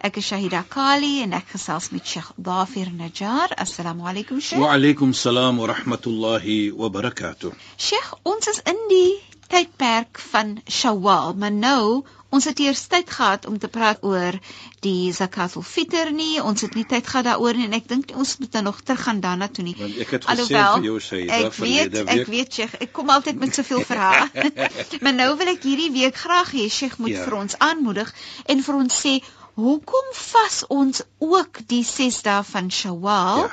Ek is Shahida Kali en ek gesels met Sheikh Dafir Najjar. Assalamu alaykum Sheikh. Wa alaykum salaam wa rahmatullahi wa barakatuh. Sheikh, ons is in die tydperk van Shawwal, maar nou Ons het eers tyd gehad om te praat oor die zakatul fitr nie. Ons het nie tyd gehad daaroor nie en ek dink ons moet dan nog teruggaan daarna toe nie. Want ek het Alhoewel, gesê vir jou sê ek weet, ek weet Sheikh, ek kom altyd met soveel verhale. maar nou wil ek hierdie week graag hê Sheikh moet ja. vir ons aanmoedig en vir ons sê hoekom vas ons ook die 6 dae van Shawwal ja.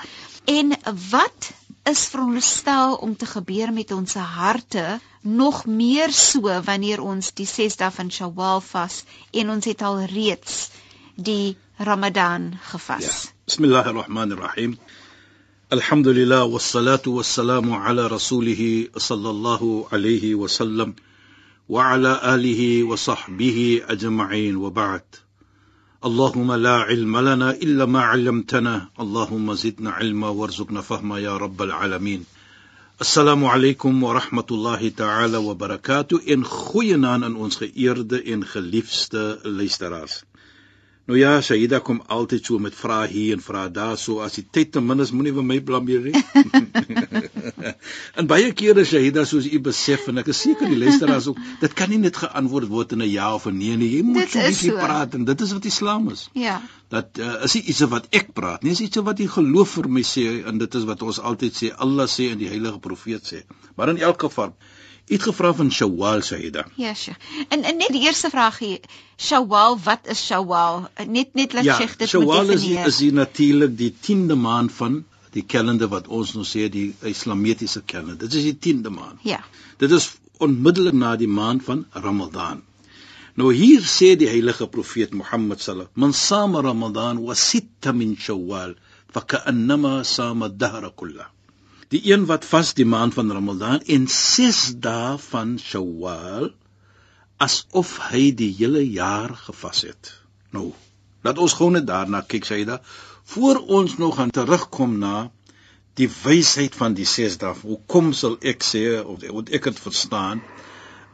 en wat is veronderstel om te gebeur met ons harte nog meer so wanneer ons die 6 dae van Shawwal vas en ons het al reeds die Ramadan gevas. Ja. Bismillahirrahmanirrahim. Alhamdulillah wassalatu wassalamu ala rasulih sallallahu alayhi wa sallam wa ala alihi wa sahbihi ajma'in wa ba'd. اللهم لا علم لنا الا ما علمتنا اللهم زدنا علما وارزقنا فهما يا رب العالمين السلام عليكم ورحمه الله تعالى وبركاته ان goeienaand aan ons geëerde en geliefde luisteraars Nou ja, Shaida kom altyd so met vrae hier en vrae daar, so as die tyd ten minste moenie vir my blameer nie. en baie kere Shaida soos u besef en ek is seker die luisteraars ook, dit kan nie net geantwoord word in 'n ja of 'n nee nie. Jy moet so bietjie so. praat en dit is wat Islam is. Ja. Dat uh, is iets wat ek praat nie, is iets wat die geloof vir my sê en dit is wat ons altyd sê, Allah sê en die heilige profeet sê. Maar in elk geval het gevra van Shawwal Saida. Ja, Sheikh. En en net die eerste vraag hier. Shawwal, wat is Shawwal? Net net laat ja, Sheikh dit Shawwal moet definieer. Shawwal is is natuurlik die 10de maand van die kalender wat ons nou sê die islamitiese kalender. Dit is die 10de maand. Ja. Dit is onmiddellik na die maand van Ramadan. Nou hier sê die heilige profeet Mohammed wasallam: "Man sama Ramadan wa sitta min Shawwal, fa ka'annama sama ad-dahra kullahu." Die een wat vas die maand van Ramadan en 6 dae van Shawwal asof hy die hele jaar gevas het. Nou, laat ons gou net daarna kyk Saida, voor ons nog gaan terugkom na die wysheid van die 6 dae. Hoe kom sal ek sê of wat ek het verstaan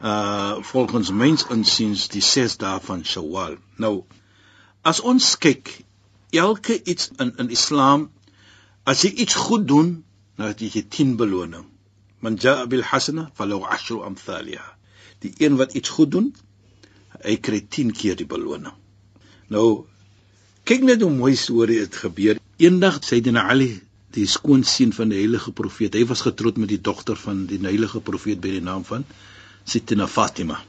uh volgens mens insiens die 6 dae van Shawwal. Nou, as ons kyk elke iets in in Islam as jy iets goed doen nou het jy 10 beloning. Man jaa bil hasana falahu ashru amthaliha. Die een wat iets goed doen, hy kry 10 keer die beloning. Nou kyk net hoe mooi storie dit gebeur. Eendag Sayyidina Ali, die skoonseun van die heilige profeet, hy was getroud met die dogter van die heilige profeet by die naam van Sayyidina Fatima.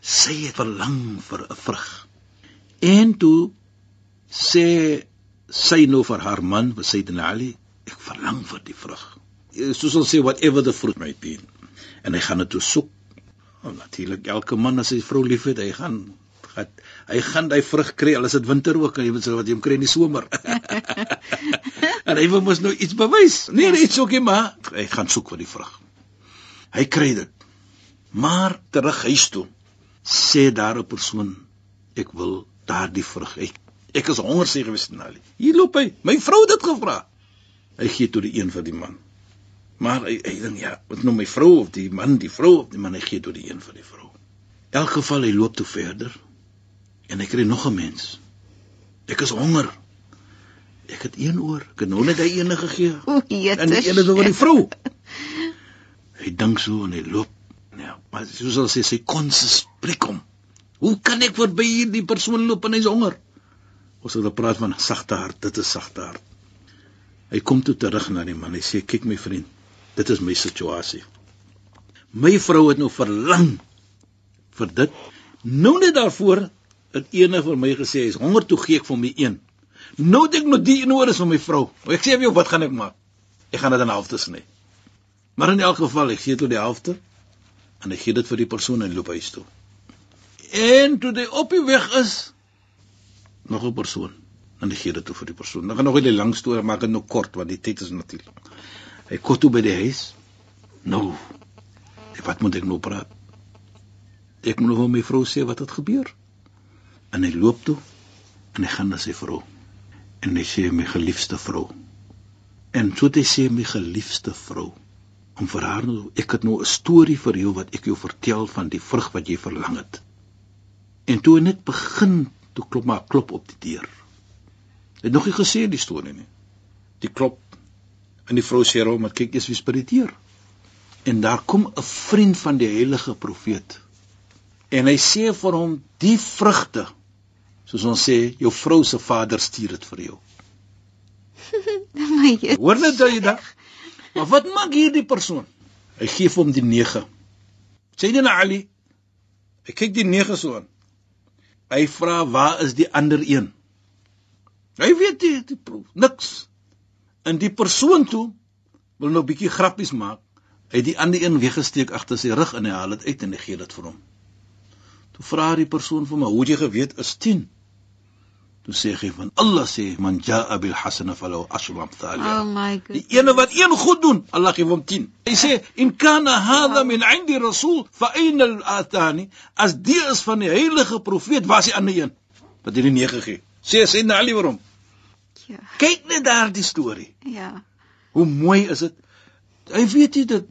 Sy het verlang vir 'n vrug. En toe sê sy nou vir haar man, Sayyidina Ali, ek verlang vir die vrug. Soos ons sê whatever the fruit might be. En hy gaan dit soek. Oh, Natuurlik elke man as hy vrou liefhet, hy gaan gat hy gaan daai vrug kry al is dit winter ook en jy weet so wat jy hom kry in die somer. en hy wil mos nou iets bewys. Nee, nee, iets ook nie, maar hy gaan soek vir die vrug. Hy kry dit. Maar terug huis toe sê daar 'n persoon ek wil daardie vrug. Ek, ek is honger sê gewees na Ali. Hier loop hy. My vrou het dit gevra hy gee tot die een vir die man. Maar hy hy dink ja, wat nou my vrou of die man, die vrou of die man hy gee tot die een vir die vrou. In elk geval hy loop toe verder en hy kry nog 'n mens. Ek is honger. Ek het een oor. Ek het nou net hy ene gegee. O, Jesus. En die ene is oor die vrou. Hy dink so en hy loop. Ja, maar soos al sê sy kons spreek hom. Hoe kan ek verby hierdie persoon loop en hy's honger? Ons het gepraat van sagte hart. Dit is sagte hart. Hy kom toe terug na die man. Hy sê: "Kyk my vriend, dit is my situasie. My vrou het nou verlang vir dit. Nou net daarvoor het ene vir my gesê hy's honger toe gee ek vir my een. Nou dink ek nog die een oor is vir my vrou. Ek sê vir jou wat gaan ek maak? Ek gaan dit in halfte sny. Maar in elk geval ek gee tot die helfte en ek gee dit vir die persoon en loop huis toe. En toe hy op die weg is nog 'n persoon en ek gee dit toe vir die persoon. Dan gaan nog 'n lang storie maak dit nou kort want die tyd is natuurlik. Hy kom toe by die huis. Nou. Wat moet ek nou praat? Ek moet nog aan my vrou sê wat het gebeur. En hy loop toe en hy gaan na sy vrou. En hy sê my geliefde vrou. En toe hy sê my geliefde vrou om vir haar nou ek het nou 'n storie vir jou wat ek jou vertel van die vrug wat jy verlang het. En toe net begin toe klop maar klop op die deur. Het nog nie gesê die storie nie. Die klop en die vrou sê hom, "Kyk, eers wie's by die deur." En daar kom 'n vriend van die heilige profeet. En hy sê vir hom, "Die vrugte, soos ons sê, jou vrou se vader stuur dit vir jou." My Jesus. Hoor net jy dan. Maar wat maak hierdie persoon? Hy gee vir hom die 9. Sayyidina Ali. Hy kyk die 9 so aan. Hy vra, "Waar is die ander een?" Hy weet die, die proef, niks. En die persoon toe wil nou 'n bietjie grappies maak. Hy het die ander een weggesteek agter sy rug en hy haal dit uit en hy gee dit vir hom. Toe vra die persoon vir my, "Hoe het jy geweet is 10?" Toe sê hy van Allah sê, "Man jaa bil hasana falahu ashru amthaliha." Oh my Die god. ene wat een goed doen, Allah gee hom 10. Hy sê, "In kana hadha min 'indi rasul fa ayna al-athani?" As die is van die heilige profeet, waar is die ander een? Wat hierdie 9 gee. Sê sê na Ali waarom? Ja. Kyk net daardie storie. Ja. Hoe mooi is dit? Hy weet nie dit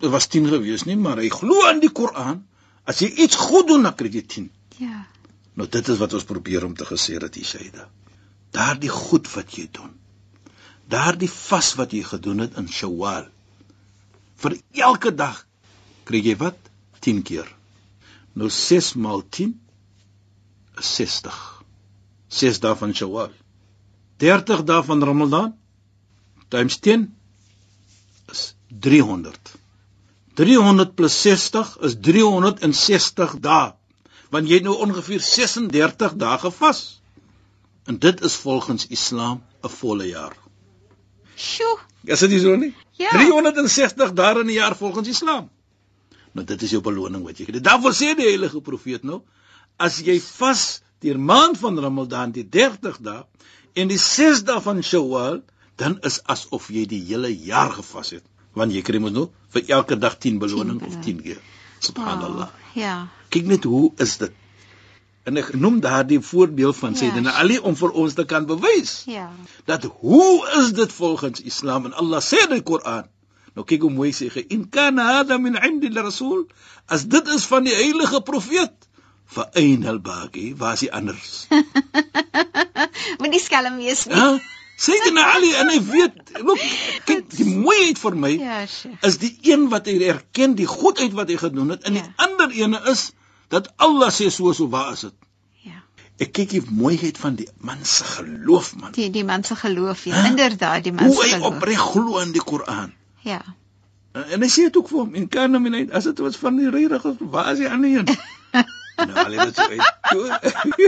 dit was 10 gewees nie, maar hy glo aan die Koran. As jy iets goed doen, dan kry jy 10. Ja. Nou dit is wat ons probeer om te gesê dat jy sê dit. Daardie goed wat jy doen. Daardie vas wat jy gedoen het in Shawwal. Vir elke dag kry jy wat? 10 keer. Nou 6 maal 10 is 60. 6 dae van Shawwal. 30 dae van Ramadan times 10 is 300. 300 plus 60 is 360 dae. Want jy het nou ongeveer 36 dae gevas. En dit is volgens Islam 'n volle jaar. Sjoe. Is dit nie so nie? Ja. 360 dae in 'n jaar volgens Islam. Nou dit is jou beloning wat jy kry. Daarvoor sê die heilige profeet nou, as jy vas die maand van Ramadan die 30 dae en die 6 dae van Shawwal, dan is asof jy die hele jaar gevas het, want jy kry mos nou vir elke dag 10 beloning 10 of 10 keer. Subhanallah. Oh, ja. Kyk net hoe is dit. En ek noem daardie voorbeeld van Ja. Sayyidina Ali om vir ons te kan bewys Ja. dat hoe is dit volgens Islam en Allah sê in die Koran. Nou kyk hoe mooi sê hy in kana hada min indi rasul as dit is van die heilige profeet ayn al baqi was hy anders. Moenie skelm wees nie. Hæ? Sayyidina Ali en hy weet look kyk die mooiheid vir my Ja, sjoe. is die een wat hy erken die goedheid wat hy gedoen het en die Ja. ander ene is dat Allah sê so so waar is dit. Ja. Ek kyk die mooiheid van die man se geloof man. Die die man se geloof, ja. Hæ? Inderdaad, die man Hoe se hy geloof. opreg glo in die Koran. Ja. En en hy sê dit ook vir hom, en kan hom nie as dit was van die regtig waar is die ander een? nou, al dit so uit.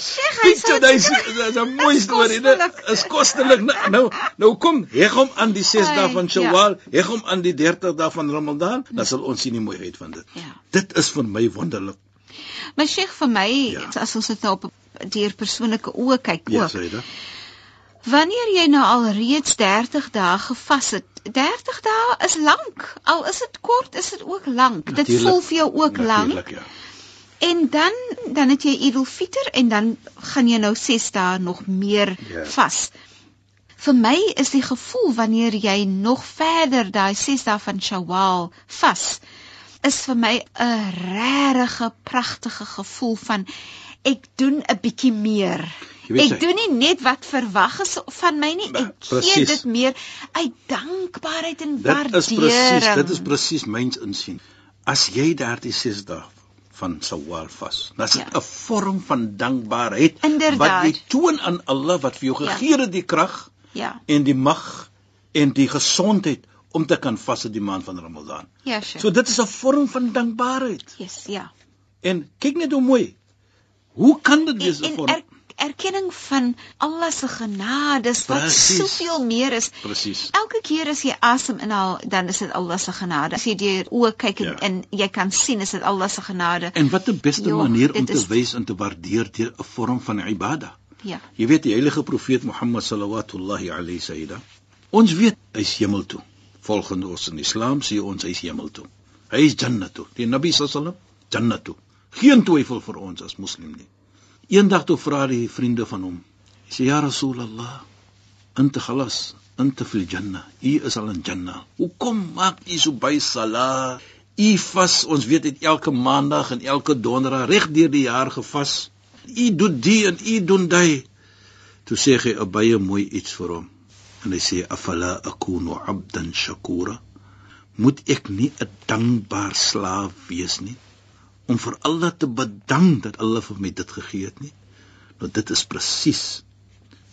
Sheikh, hy Piet, sê dis dis 'n mooi Is storie, dit is kostelik. Nou, nou, nou kom, heg hom aan die 6 Ai, dae van ja. Shawwal, heg hom aan die 30 dae van Ramadan, dan sal ons sien die mooiheid van dit. Ja. Dit is vir my wonderlik. Maar Sheikh vir my, Ja. as ons dit nou op deur persoonlike oë kyk Ja, ook. sê dit. Wanneer jy nou al reeds 30 dae gevas het, 30 dae is lank. Al is dit kort, is dit ook lank. Dit Natuurlijk. voel vir jou ook lank. Ja. En dan dan het jy Idul Fitr en dan gaan jy nou 6 dae nog meer Ja. vas. Vir my is die gevoel wanneer jy nog verder daai 6 dae van Shawwal vas is vir my 'n regte pragtige gevoel van ek doen 'n bietjie meer. Weet Ek doen nie net wat verwag is van my nie, ek gee presies. dit meer uit dankbaarheid en Dit waardering. is presies, dit is presies myns insien. As jy daardie 6 dae van Sawal vas, dan is dit 'n Ja. vorm van dankbaarheid Inderdaad. wat jy toon aan Allah wat vir jou Ja. gegee het die krag Ja. en die mag en die gesondheid om te kan vas in die maand van Ramadan. Ja, Sheikh. So dit is 'n vorm van dankbaarheid. yes, ja. En kyk net hoe mooi. Hoe kan dit wees 'n En vorm? er, erkenning van Allah se genades wat Precies. soveel meer is. Presies. Elke keer as jy asem inhaal, dan is dit Allah se genade. As jy deur oë kyk en, Ja. en jy kan sien, is dit Allah se genade. En wat 'n beste Jo, manier om te is- wys en te waardeer deur 'n vorm van ibada. Ja. Jy weet die heilige profeet Mohammed sallallahu alayhi sayyida. Ons weet hy's hemel toe. Volgens ons in Islam sê ons hy's hemel toe. Hy is Jannah toe. Die Nabi sallallahu Jannah toe. Geen twyfel vir ons as moslim nie. Eendag toe vra die vriende van hom. Sê ja Rasulullah, anta khalas, anta fil Jannah. U is al in Jannah. Hoekom maak u so baie salat? U vas, ons weet dit elke maandag en elke donderdag reg deur die jaar gevas. U doen die en u doen daai. Toe sê hy 'n baie mooi iets vir hom. En hy sê afala akunu abdan shakura. Moet ek nie 'n dankbaar slaaf wees nie om vir Allah te bedank dat Allah vir my dit gegee het nie? Nou dit is presies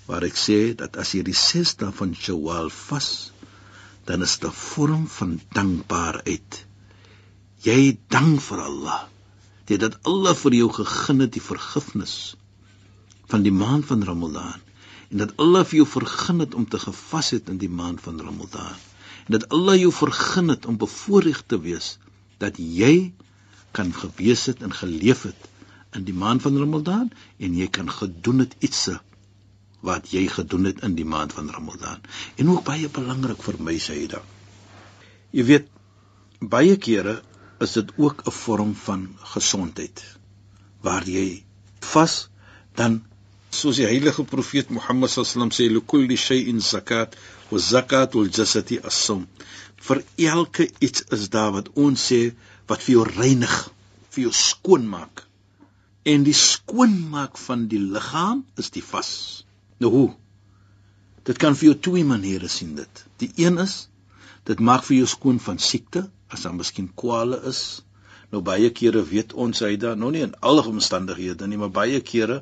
waar ek sê dat as jy die 6 dae van Shawwal vas, dan is dit 'n vorm van dankbaarheid. Jy dank vir Allah dit dat Allah vir jou gegee het die vergifnis van die maand van Ramadan en dat Allah vir jou vergun het om te gevas het in die maand van Ramadan en dat Allah jou vergun het om bevoorreg te wees dat jy kan gewees het en geleef het in die maand van Ramadan en jy kan gedoen het ietsie wat jy gedoen het in die maand van Ramadan. En ook baie belangrik vir my Saida jy weet baie kere is dit ook 'n vorm van gesondheid waar jy vas dan soos die heilige profeet Mohammed sallam sê likulli shay'in zakat wa zakatul jasadi as-sawm. Vir elke iets is daar wat ons sê wat vir jou reinig vir jou skoon maak en die skoonmaak van die liggaam is die vas. Nou hoe? Dit kan vir jou twee maniere sien dit. Die een is dit maak vir jou skoon van siekte as daar miskien kwale is nou baie kere weet ons hy dan nou nie in alle omstandighede nie maar baie kere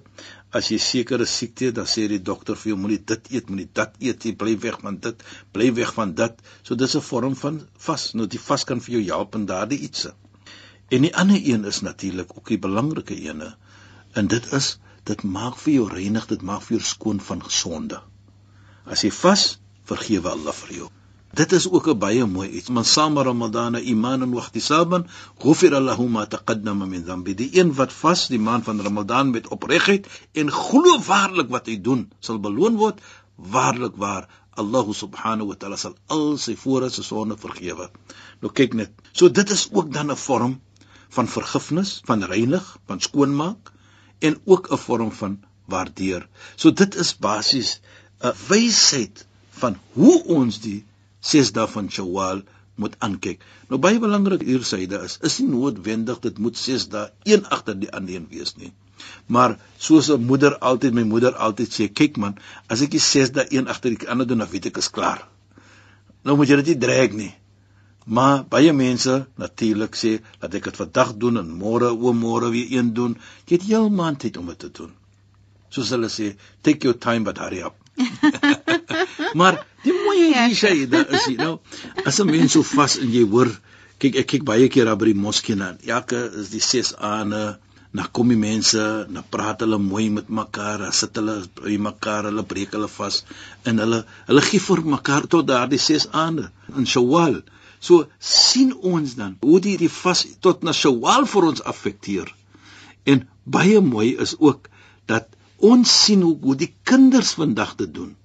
as jy sekere siekte dan sê die dokter vir jou moenie dit eet moenie dat eet jy bly weg van dit bly weg van dit so dis 'n vorm van vas nou die vas kan vir jou help in daardie ietsie. En die ander een is natuurlik ook die belangrike ene en dit is dit maak vir jou reinig dit maak vir jou skoon van gesonde. As jy vas vergewe Allah vir jou Dit is ook 'n baie mooi iets. Man sama Ramadana imanan wa ihtisaban, ghufira lahu ma taqaddama min dhanbi. Die een wat vas die maand van Ramadan met opregtheid en glo waarlik wat hy doen, sal beloon word. Waarlik waar Allah subhanahu wa ta'ala sal al sy voorse sonde vergewe. Nou kyk net. So dit is ook dan 'n vorm van vergifnis, van reinig, van skoonmaak en ook 'n vorm van waardeer. So dit is basies 'n wysheid van hoe ons die 6 dae van Shawwal moet aankyk. Nou baie belangrik hier syde is, is nie noodwendig dit moet 6 dae een agter die ander een wees nie. Maar soos 'n moeder altyd my moeder altyd sê, kyk man, as ek die 6 dae een agter die ander doen, dan weet ek is klaar. Nou moet jy dit nie dreg nie. Maar baie mense natuurlik sê dat ek dit vandag doen en môre o môre weer een doen. Jy het heel maand tyd om dit te doen. Soos hulle sê, take your time but hurry up. maar Ja, hier sê daar is jy nou as 'n mens so vas en jy hoor kyk ek kyk baie keer daar by die moskee na elke is die ses aane na kom die mense na praat hulle mooi met mekaar dan sit hulle by mekaar hulle breek hulle vas en hulle hulle gee vir mekaar tot daardie ses aane in Shawwal. So sien ons dan hoe die die vas tot na Shawwal vir ons affekteer. En baie mooi is ook dat ons sien hoe, hoe die kinders vandag dit doen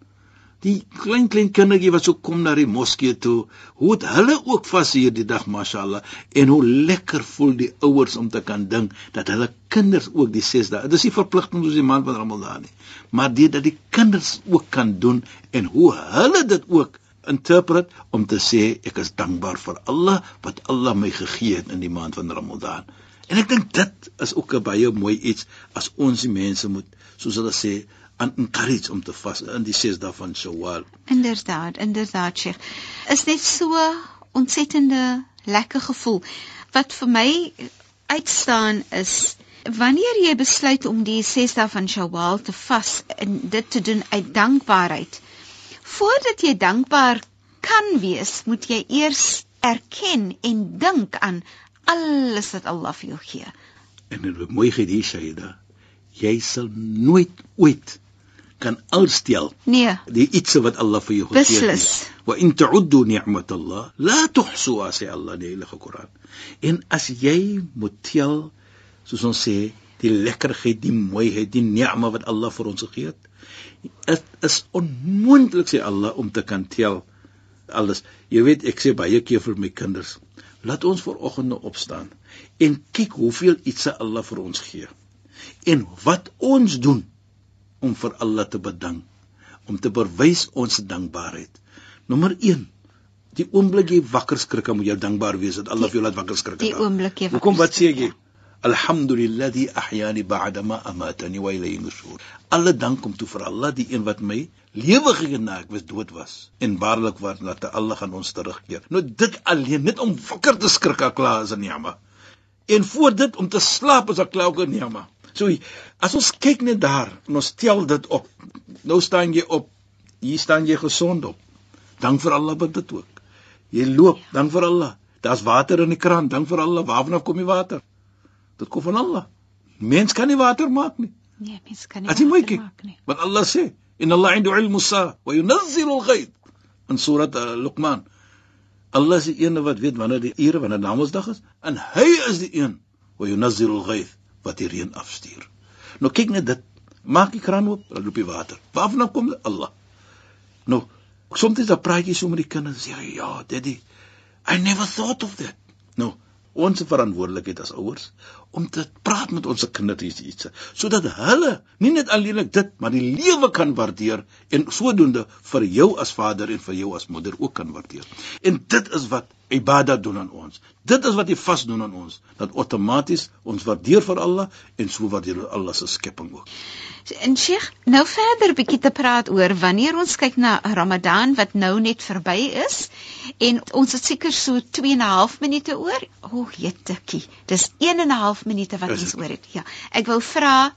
die klein klein kindertjie wat so kom na die moskee toe, hoe het hulle ook vas hierdie dag mashallah en hoe lekker voel die ouers om te kan dink dat hulle kinders ook die 6 dae. Dit is nie verpligting soos die maand van Ramadan nie, maar dit dat die kinders ook kan doen en hoe hulle dit ook interpret om te sê ek is dankbaar vir Allah wat Allah my gegee het in die maand van Ramadan. En ek dink dit is ook 'n baie mooi iets as ons die mense moet soos hulle sê aan encourage om te vas in die 6 dae van Shawwal. Inderdaad, inderdaad, Sheikh. Is net so ontsettende lekker gevoel. Wat vir my uitstaan is wanneer jy besluit om die 6 dae van Shawwal te vas en dit te doen uit dankbaarheid. Voordat jy dankbaar kan wees, moet jy eers erken en dink aan alles wat Allah vir jou gee. En dit is mooi gedie Shaida. Jy sal nooit ooit kan alstel Nee, die iets wat Allah vir jou gegee het. Beslis. Wa in ta'uddu ni'mat Allah la tuhsuha sê Allah in die Heilige Koran. En as jy moet tel soos ons sê die lekkerheid, die mooiheid, die ni'ma wat Allah vir ons gegee het, dit is onmoontlik sê Allah om te kan tel alles. Jy weet ek sê baie keer vir my kinders, laat ons vooroggend nou opstaan en kyk hoeveel iets Allah vir ons gee. En wat ons doen om vir Allah te bedank, om te bewys ons dankbaarheid. Nommer 1. Die oomblik jy wakker skrik, moet jy dankbaar wees dat Allah vir jou laat wakker skrik. die oomblik jy Hoekom wat sê jy? Alhamdulilladhi ahyani ba'da ma amatani wa ilayhi nushur. Alle dank kom toe vir Allah, die een wat my lewe gegee het na ek was dood was. En waarlik waar dat Allah gaan ons terugkeer. Nou dit alleen net om wakker te skrik klaar is 'n ni'ma. En voor dit om te slaap is 'n klaar ook 'n ni'ma. So as ons kyk net daar en ons tel dit op. Nou staan jy op. Hier staan jy gesond op. Dank vir Allah vir dit ook. Jy loop, dank vir Allah. Daar's water in die kraan, dank vir Allah. Waarvan kom die water? Dit kom van Allah. Mens kan nie water maak nie. Nee, mens kan nie. As jy mooi kyk, wat Allah sê, "Inna Allah 'indahu 'ilmu as-saa wa yunazzilu al-ghayb." In Surat uh, Luqman. Allah is die een wat weet wanneer die ure, wanneer Namedsdag is, en hy is die een wa yunazzilu al-ghayb wat die reën afstuur. Nou kyk net dit. Maak die kraan oop, dan loop die water. Waarvan kom dit? Allah. Nou, soms dan praat jy so met die kinders en sê, "Ja, daddy, I never thought of that." Nou, ons verantwoordelikheid as ouers om te praat met ons kinders iets sodat hulle nie net alleenlik dit maar die lewe kan waardeer en sodoende vir jou as vader en vir jou as moeder ook kan waardeer. En dit is wat ibadah doen aan ons. Dit is wat die vas doen aan ons dat outomaties ons waardeer vir Allah en so waardeer Allah se skepping ook. En Sheikh, nou verder bietjie te praat oor wanneer ons kyk na Ramadan wat nou net verby is en ons het seker so 2 en 'n half minute oor. O, oh, jettekie. Dis 1 en 'n half minute wat Is ons oor het. Ja. Ek wou vra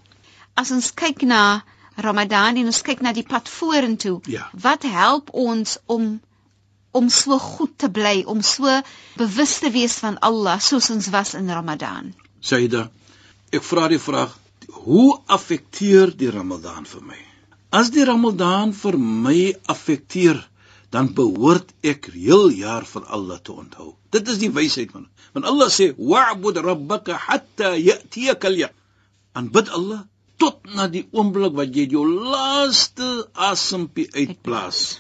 as ons kyk na Ramadan en ons kyk na die pad vorentoe, Ja. wat help ons om om so goed te bly, om so bewus te wees van Allah soos ons was in Ramadan? Saida, ek vra die vraag, hoe affekteer die Ramadan vir my? As die Ramadan vir my affekteer, dan behoort ek heel jaar vir Allah te onthou. Dit is die wysheid van. Want Allah sê: "Wa'bud rabbaka hatta ya'tiyaka al-yaqin." Aanbid Allah tot na die oomblik wat jy jou laaste asempie uitblaas.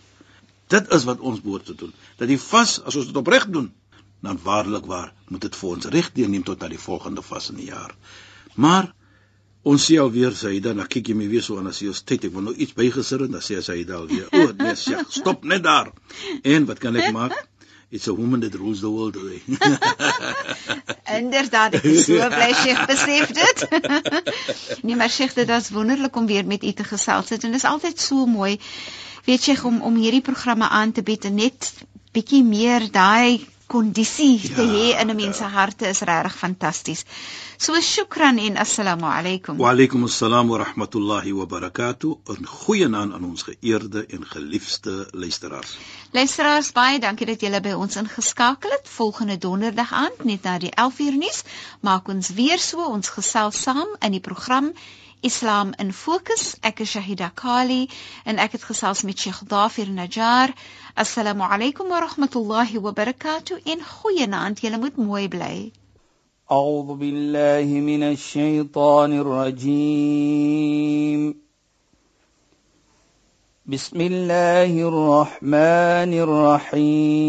Dit is wat ons behoort te doen. Dat die vas, as ons dit opreg doen, dan waarlik waar moet dit vir ons reg deurneem tot na die volgende vas in die jaar. Maar ons sê alweer Saida, dan kyk jy my weer so aan as jy ons tyd, ek wil nou iets bygesit en dan sê Saida alweer, "O, oh, nee, Sheikh, stop net daar." En wat kan ek maak? It's a woman that rules the world today. Inderdaad, ek is so bly Sheikh besef dit. nee, maar Sheikh, dit was wonderlik om weer met u te gesels het en dit is altyd so mooi weet Sheikh om om hierdie programme aan te bied en net bietjie meer daai kondisie ja, te hê in 'n mens se harte is regtig fantasties. So shukran en assalamu alaykum. Wa alaykum assalam wa rahmatullahi wa barakatuh. 'n Goeie naam aan ons geëerde en geliefde luisteraars. Luisteraars, baie dankie dat julle by ons ingeskakel het. Volgende donderdag aand net na die 11uur nuus maak ons weer so ons gesels saam in die program Islam in Fokus. Ek is Shahida Kali en ek het gesels met Sheikh Dafir Najjar. Assalamu alaykum wa rahmatullahi wa barakatuh. En goeienaand, julle moet mooi bly. أعوذ بالله من الشيطان الرجيم بسم الله الرحمن الرحيم